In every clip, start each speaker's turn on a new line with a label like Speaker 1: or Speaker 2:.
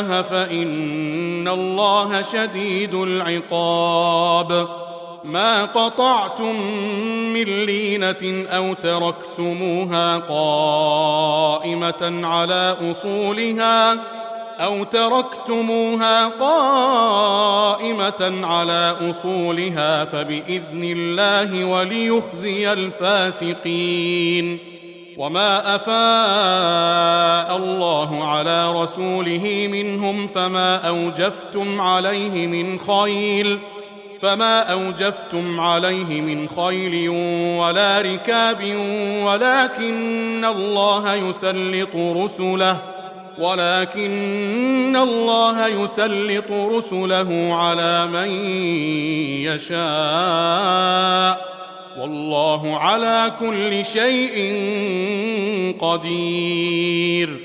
Speaker 1: الله فإن الله شديد العقاب. ما قطعتم من لينة أو تركتموها قائمة على أصولها أو تركتموها قائمة على أصولها فبإذن الله وليخزي الفاسقين. وما أفاء الله على رسوله منهم فما أوجفتم عليه من خيل فما أوجفتم عليه من خيل ولا ركاب ولكن الله يسلط رسله ولكن الله يسلط رسله على من يشاء. والله على كل شيء قدير.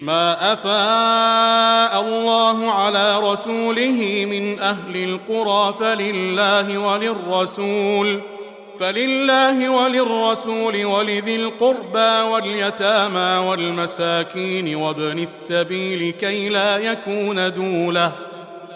Speaker 1: ما أفاء الله على رسوله من أهل القرى فلله وللرسول فلله وللرسول ولذي القربى واليتامى والمساكين وابن السبيل كي لا يكون دولة.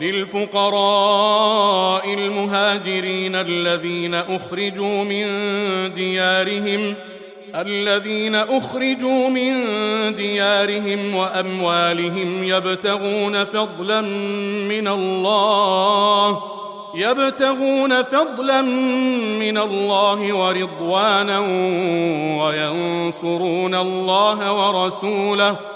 Speaker 1: للفقراء المهاجرين الذين أخرجوا من ديارهم الذين أخرجوا من ديارهم وأموالهم يبتغون فضلا من الله يبتغون فضلا من الله ورضوانا وينصرون الله ورسوله.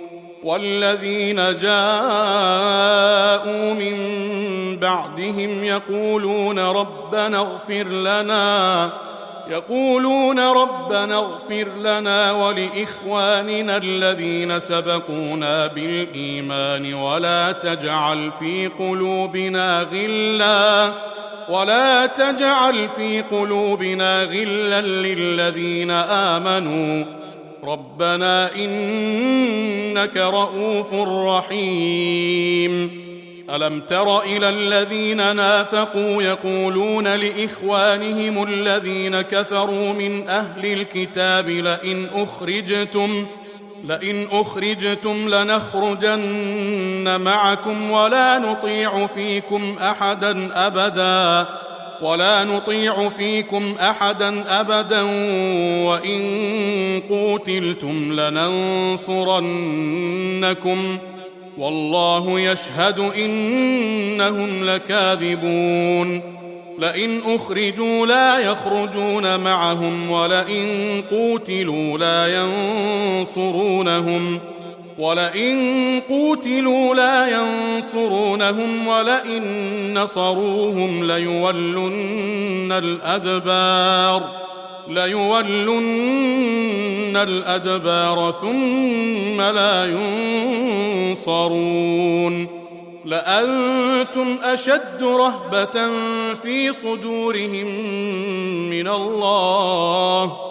Speaker 1: والذين جاءوا من بعدهم يقولون ربنا اغفر لنا يقولون ربنا اغفر لنا ولإخواننا الذين سبقونا بالإيمان ولا تجعل في قلوبنا غلا ولا تجعل في قلوبنا غلا للذين آمنوا. ربنا إنك رءوف رحيم. ألم تر إلى الذين نافقوا يقولون لإخوانهم الذين كفروا من أهل الكتاب لئن أخرجتم لئن أخرجتم لنخرجن معكم ولا نطيع فيكم أحدا أبدا. ولا نطيع فيكم أحدا أبدا وإن قوتلتم لننصرنكم والله يشهد إنهم لكاذبون لئن أخرجوا لا يخرجون معهم ولئن قوتلوا لا ينصرونهم ولئن قوتلوا لا ينصرونهم ولئن نصروهم ليولن الأدبار ليولن الأدبار ثم لا ينصرون. لأنتم أشد رهبة في صدورهم من الله.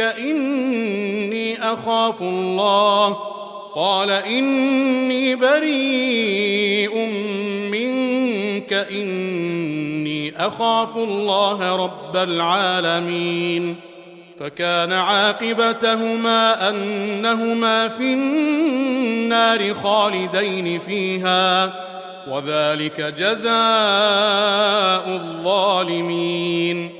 Speaker 1: منك اني اخاف الله قال اني بريء منك اني اخاف الله رب العالمين فكان عاقبتهما انهما في النار خالدين فيها وذلك جزاء الظالمين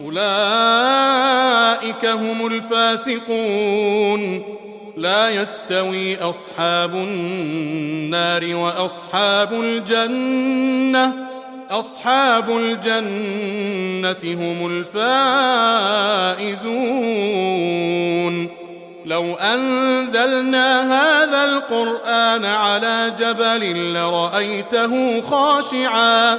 Speaker 1: أولئك هم الفاسقون. لا يستوي أصحاب النار وأصحاب الجنة. أصحاب الجنة هم الفائزون. لو أنزلنا هذا القرآن على جبل لرأيته خاشعا.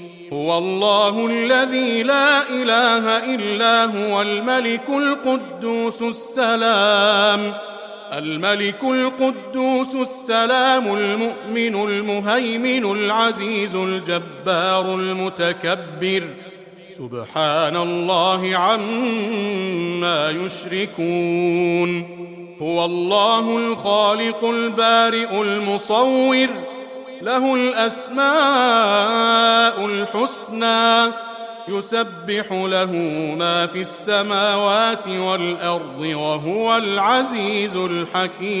Speaker 1: هو الله الذي لا إله إلا هو الملك القدوس السلام. الملك القدوس السلام المؤمن المهيمن العزيز الجبار المتكبر. سبحان الله عما يشركون. هو الله الخالق البارئ المصور. له الأسماء الحسنى يسبح له ما في السماوات والأرض وهو العزيز الحكيم.